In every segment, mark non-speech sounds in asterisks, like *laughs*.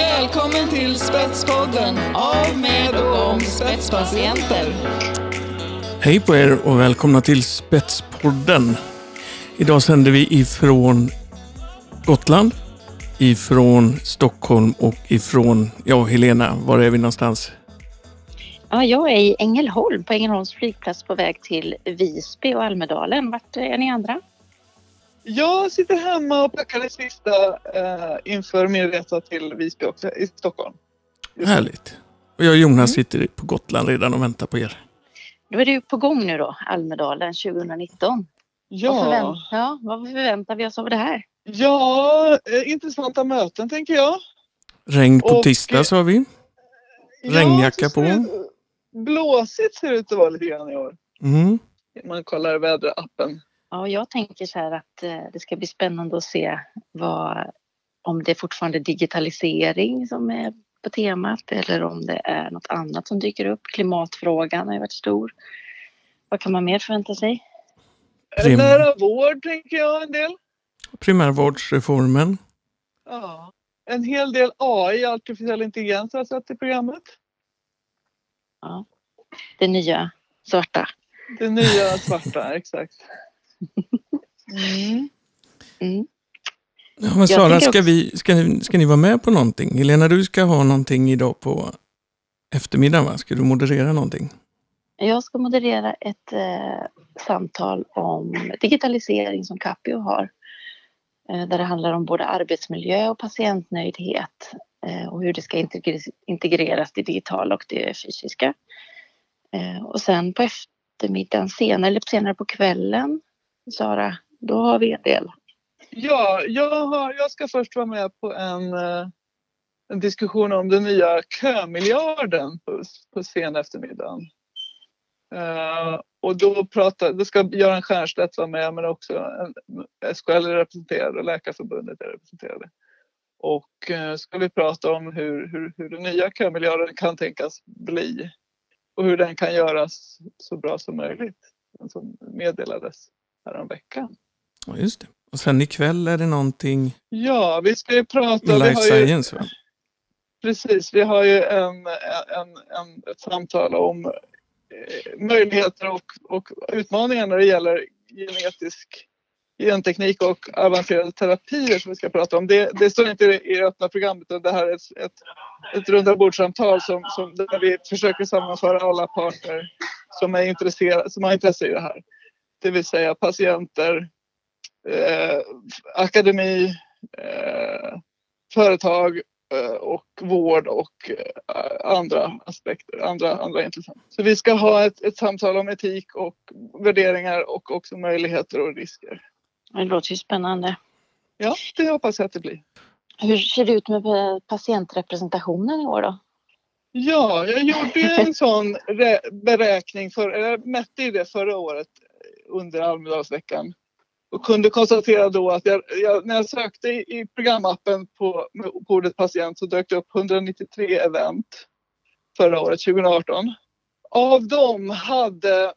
Välkommen till Spetspodden av, med och om spetspatienter. Hej på er och välkomna till Spetspodden. Idag sänder vi ifrån Gotland, ifrån Stockholm och ifrån, ja Helena, var är vi någonstans? Ja, jag är i Ängelholm på Ängelholms flygplats på väg till Visby och Almedalen. Vart är ni andra? Jag sitter hemma och packar det sista eh, inför min resa till Visby också, i Stockholm. Härligt. Och jag och Jonas sitter på Gotland redan och väntar på er. Då är du på gång nu då, Almedalen 2019. Vad, Ja, förvänt ja, vad förväntar vi oss av det här? ja eh, intressanta möten tänker jag. Regn på Och- tisdag sa vi. Regnjacka ser på. det- Blåsigt ser det ut att vara lite grann i år. Mm. Man kollar väderappen. Ja, jag tänker så här att eh, det ska bli spännande att se vad, om det är fortfarande digitalisering som är på temat eller om det är något annat som dyker upp. Klimatfrågan har ju varit stor. Vad kan man mer förvänta sig? Prim- Nära vård tänker jag en del. Primärvårdsreformen. Ja. En hel del AI, artificiell intelligens, har jag sett i programmet. Det nya svarta. Det nya svarta, *laughs* exakt. Mm. Mm. Ja, men Sara, ska, vi, ska, ni, ska ni vara med på någonting? Helena, du ska ha någonting idag på eftermiddagen, va? Ska du moderera någonting? Jag ska moderera ett eh, samtal om digitalisering som Capio har. Eh, där det handlar om både arbetsmiljö och patientnöjdhet. Eh, och hur det ska integre- integreras det digitala och det fysiska. Eh, och sen på eftermiddagen, senare, eller senare på kvällen, Sara, då har vi en del. Ja, jag, har, jag ska först vara med på en, eh, en diskussion om den nya kömiljarden på, på sen eftermiddag. Uh, och då, pratar, då ska Göran Stiernstedt vara med men också en, SKL är representerad och Läkarförbundet är representerade. Och uh, ska vi prata om hur, hur, hur den nya kömiljarden kan tänkas bli och hur den kan göras så bra som möjligt. Den som meddelades häromveckan. Ja, just det. Och sen ikväll är det någonting Ja, vi ska ju prata... life har ju, science, va? precis, vi har ju en, en, en, ett samtal om eh, möjligheter och, och utmaningar när det gäller genetisk genteknik och avancerade terapier som vi ska prata om. Det, det står inte i det öppna programmet utan det här är ett, ett, ett rundabordssamtal som, som, där vi försöker sammanföra alla parter som, är intresserade, som har intresse i det här. Det vill säga patienter, eh, akademi, eh, företag eh, och vård och eh, andra aspekter, andra, andra intressanta. Så vi ska ha ett, ett samtal om etik och värderingar och också möjligheter och risker. Det låter ju spännande. Ja, det hoppas jag att det blir. Hur ser det ut med patientrepresentationen i år då? Ja, jag gjorde en *laughs* sån beräkning, för, jag mätte ju det förra året under Almedalsveckan och kunde konstatera då att jag, jag, när jag sökte i, programappen på, med, på ordet patient så dök det upp 193 event förra året, 2018. Av dem hade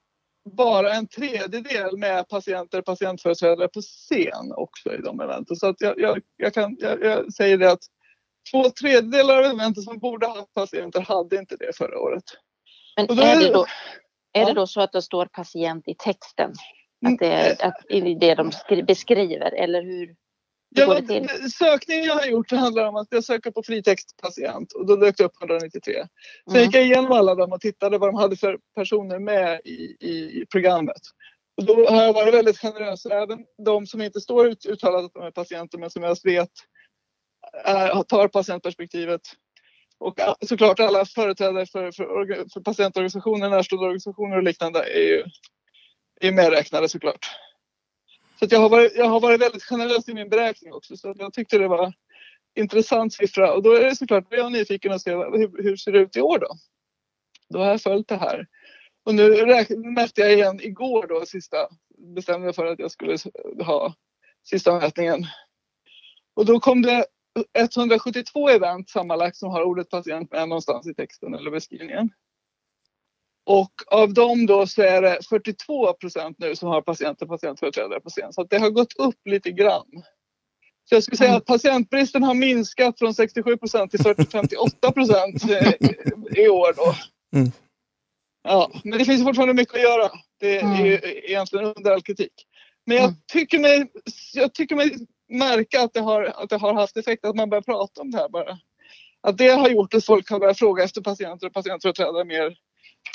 bara en tredjedel med patienter och patientföreträdare på scen också i de eventen. Så att jag, jag, jag, kan, jag, säger det att två tredjedelar av eventen som borde ha haft patienter hade inte det förra året. Men då är, det då, är det då så att det står patient i texten? Mm, Att det är att det, de skri- beskriver eller hur, Ja, till? sökningen jag har gjort handlar om att jag söker på fritextpatient och då dök det upp 193. Sen Mm. gick jag igenom alla dem och tittade vad de hade för personer med i, i, programmet. Och då har jag varit väldigt generös. Även de som inte står ut, uttalat att de är patienter men som jag vet är, tar patientperspektivet. Och såklart alla företrädare för, för, för patientorganisationer, närstående organisationer och liknande är ju är medräknade såklart. Så att jag, har varit, jag har varit väldigt generös i min beräkning också så jag tyckte det var intressant siffra och då är det såklart, då är jag nyfiken att se hur, hur ser det ut i år då? Då har jag följt det här. Och nu mätte jag igen igår då sista, bestämde jag för att jag skulle ha sista mätningen. Och då kom det 172 event sammanlagt som har ordet patient med någonstans i texten eller beskrivningen. Och av dem då så är det 42 procent nu som har patienter och patientföreträdare på scen. Så att det har gått upp lite grann. Så jag skulle säga att patientbristen har minskat från 67 procent till 58 procent i år. Då. Mm. Ja, men det finns fortfarande mycket att göra. Det är Mm. ju egentligen under all kritik. Men jag Mm. tycker mig, jag tycker mig märka att det, har, att det har haft effekt, att man börjar prata om det här bara. Att det har gjort att folk har börjat fråga efter patienter och patientföreträdare mer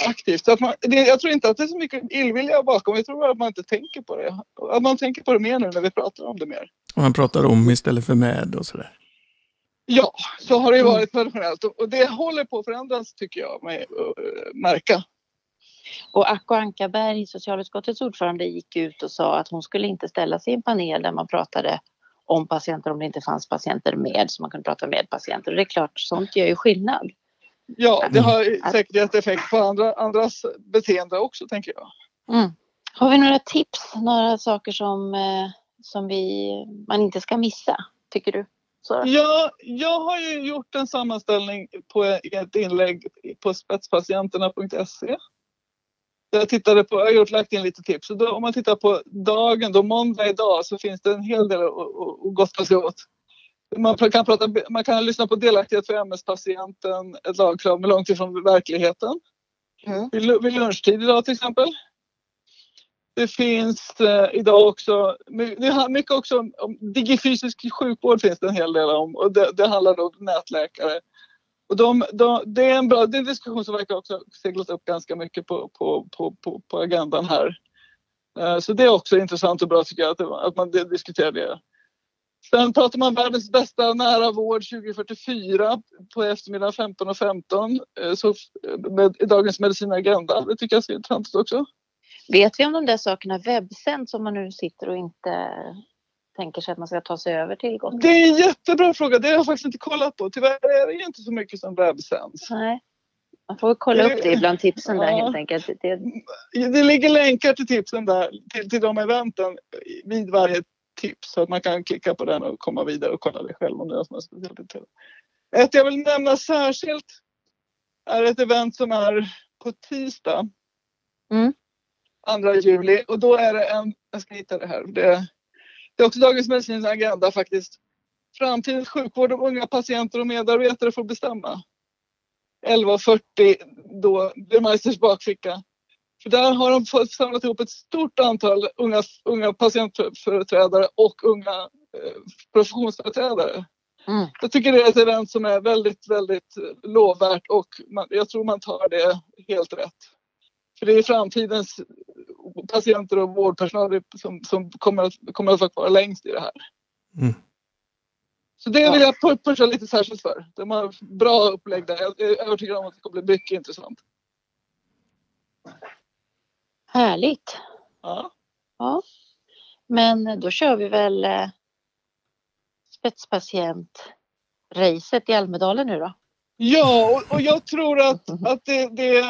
aktivt. Så att man, det, jag tror inte att det är så mycket illvilja bakom, jag tror bara att man inte tänker på det. Att man tänker på det mer nu när vi pratar om det mer. Och han pratar om istället för med och sådär. Ja, så har det ju varit traditionellt och det håller på att förändras tycker jag mig uh, märka. Och Acko Ankarberg, socialutskottets ordförande, gick ut och sa att hon skulle inte ställa sig i en panel där man pratade om patienter om det inte fanns patienter med, så man kunde prata med patienter. Och det är klart, sånt gör ju skillnad. Ja, det har säkert gett effekt på andra, andras beteende också tänker jag. Mm. Har vi några tips, några saker som, eh, som vi, man inte ska missa, tycker du? Så. Ja, jag har ju gjort en sammanställning på ett inlägg på spetspatienterna.se. Jag tittade på, jag har gjort, lagt in lite tips. Då, om man tittar på dagen, då måndag idag, så finns det en hel del att gotta sig åt. Man kan, prata, man kan lyssna på delaktighet för MS-patienten, ett lagkrav med långt ifrån verkligheten. Mm. Vid, vid lunchtid idag till exempel. Det finns eh, idag också, my- det har mycket också om, om digifysisk sjukvård finns det en hel del om och det, det handlar om nätläkare. Och de, de, det är en bra det är en diskussion som verkar också seglat upp ganska mycket på, på, på, på, på agendan här. Eh, så det är också intressant och bra tycker jag att, att man diskuterar det. Sen pratar man världens bästa nära vård 2044 på eftermiddagen 15.15 15, eh, så f- med, Dagens Medicinagenda. Det tycker jag ser intressant ut också. Vet vi om de där sakerna webbsänds om man nu sitter och inte tänker sig att man ska ta sig över till Gotland? Det är en jättebra fråga. Det har jag faktiskt inte kollat på. Tyvärr är det inte så mycket som webbsänds. Nej. Man får kolla upp det bland tipsen där Ja. helt enkelt. Det, Det ligger länkar till tipsen där, till, till de eventen vid varje tips. Så att man kan klicka på den och komma vidare och kolla det själv om det är som är speciellt intresserad. Ett jag vill nämna särskilt är ett event som är på tisdag. Mm. 2 juli och då är det en, jag ska hitta det här. Det, det är också Dagens Medicins agenda faktiskt. Framtidens sjukvård om unga patienter och medarbetare får bestämma. 11.40 då, Burmeisters bakficka. För där har de samlat ihop ett stort antal unga, unga patientföreträdare och unga eh, professionsföreträdare. mm. Jag tycker det är ett event som är väldigt, väldigt eh, lovvärt och man, jag tror man tar det helt rätt. För det är framtidens patienter och vårdpersonal som, som kommer, att, kommer att vara längst i det här. Mm. Så det vill jag pu- pusha lite särskilt för. De har bra upplägg där. Jag är övertygad om att det kommer bli mycket intressant. Härligt. Ja. Ja. Men då kör vi väl eh, spetspatient-racet i Almedalen nu då. Ja, och, och jag tror att, *laughs* att det, det,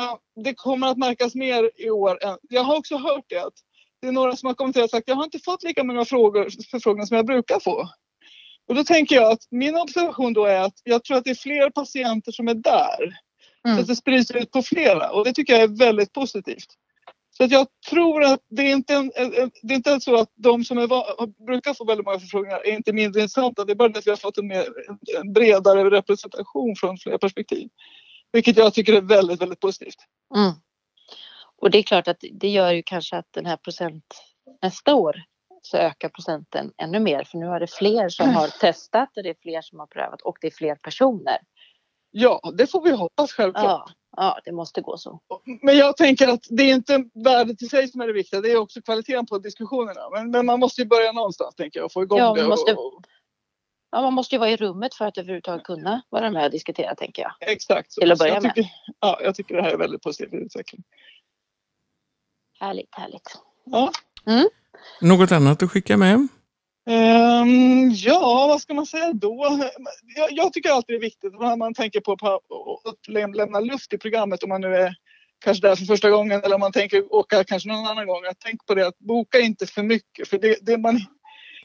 det kommer att märkas mer i år. än- Jag har också hört det att det är några som har kommenterat och sagt jag har inte fått lika många frågor, förfrågningar som jag brukar få. Och då tänker jag att min observation då är att jag tror att det är fler patienter som är där. Så Mm. att det sprids ut på flera och det tycker jag är väldigt positivt. Så att jag tror att det är inte, en, en, det är inte så att de som är, brukar få väldigt många förfrågningar är inte mindre intressanta. Det är bara det att vi har fått en, mer, en, bredare representation från fler perspektiv. Vilket jag tycker är väldigt, väldigt positivt. Mm. Och det är klart att det gör ju kanske att den här procent nästa år så ökar procenten ännu mer för nu är det fler som har testat och det är fler som har prövat och det är fler personer. Ja, det får vi hoppas självklart. Ja, ja det måste gå så. Men jag tänker att det är inte värdet i sig som är det viktiga. Det är också kvaliteten på diskussionerna. Men, men man måste ju börja någonstans tänker jag och få igång Ja, det. man måste- Och, Ja, man måste ju vara i rummet för att överhuvudtaget kunna vara med och diskutera tänker jag. exakt så. Till att börja jag tycker, Ja, jag tycker det här är väldigt positiv utveckling. Härligt, härligt. Ja. Något annat att skicka med? Ehm, ja, vad ska man säga då? Jag, jag tycker alltid det är viktigt när man tänker på, att läm- lämna luft i programmet om man nu är kanske där för första gången eller om man tänker åka kanske någon annan gång. Att tänk på det att boka inte för mycket. För det, det man,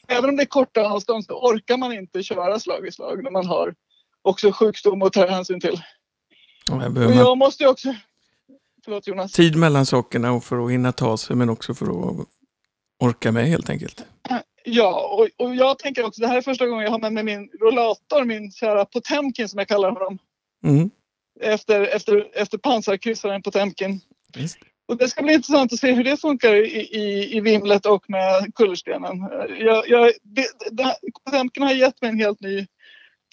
även om det är korta avstånd så orkar man inte köra slag i slag när man har också sjukdom att ta hänsyn till. Ja, här Och jag måste ju också... Förlåt Jonas. tid mellan sakerna och för att hinna ta sig men också för att orka med helt enkelt. Ja, och, och jag tänker också, det här är första gången jag har med mig min rollator, min kära Potemkin som jag kallar honom. Mm. Efter, efter, efter pansarkryssaren Potemkin. Visst. Och det ska bli intressant att se hur det funkar i, i, i vimlet och med kullerstenen. Jag, jag, det, det, Potemkin har gett mig en helt ny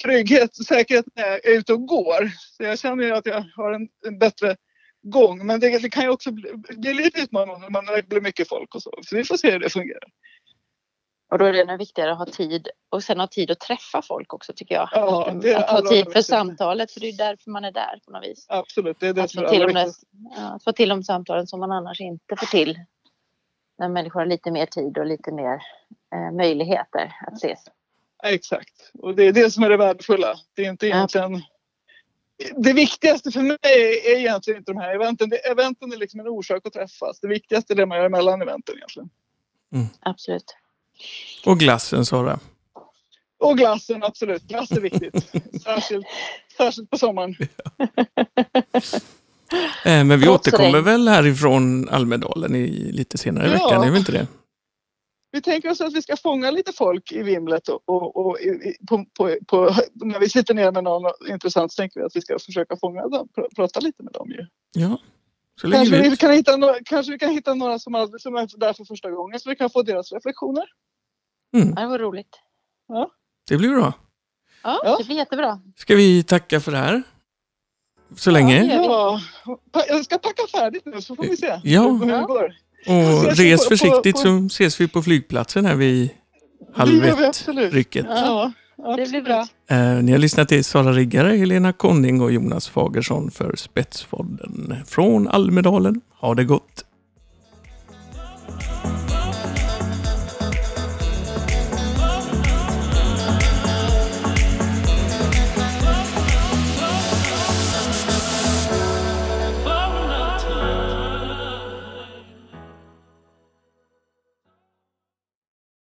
trygghet och säkerhet när jag är ute och går. Så jag känner att jag har en, en bättre gång. Men det, det kan ju också bli, bli lite utmanande när det blir mycket folk och så. Så vi får se hur det fungerar. Och då är det ännu viktigare att ha tid och sen ha tid att träffa folk också tycker jag. Ja, att, det att ha tid för viktigaste. samtalet för det är därför man är där på något vis. Absolut, det är det Att som få till, allra de där, viktigast. ja, att få till de samtalen som man annars inte får till. När människor har lite mer tid och lite mer eh, möjligheter att ses. Exakt. Och det är det som är det värdefulla. Det är inte Ja. egentligen... Det viktigaste för mig är egentligen inte de här eventen. Det, eventen är liksom en orsak att träffas. Det viktigaste är det man gör mellan eventen egentligen. Absolut. Och glassen Sara. Och glassen, absolut. Glass är viktigt. *laughs* särskilt, särskilt på sommaren. Eh, men vi Trots återkommer väl härifrån Almedalen i lite senare i Ja. veckan, är vi inte det? Vi tänker oss att vi ska fånga lite folk i vimlet och, och, och i, på, på, på, när vi sitter ner med någon intressant så tänker vi att vi ska försöka fånga dem, pr- prata lite med dem ju. Ja, Kanske vi kan hitta några, kanske vi kan hitta några som, aldrig, som är där för första gången så vi kan få deras reflektioner. Mm, Ja, det var roligt. det blir bra. Ja, Ja. det blir jättebra. Ska vi tacka för det här? Så länge. Ja, jag ska packa färdigt nu så får vi se Ja. hur det Ja. går. Och res på- försiktigt på- så ses vi på flygplatsen här vid halv Det gör vi ett absolut. rycket. Ja, Det blir bra. Eh, ni har lyssnat till Sara Riggare, Helena Konning och Jonas Fagersson för Spetspodden från Almedalen. Ha det gott!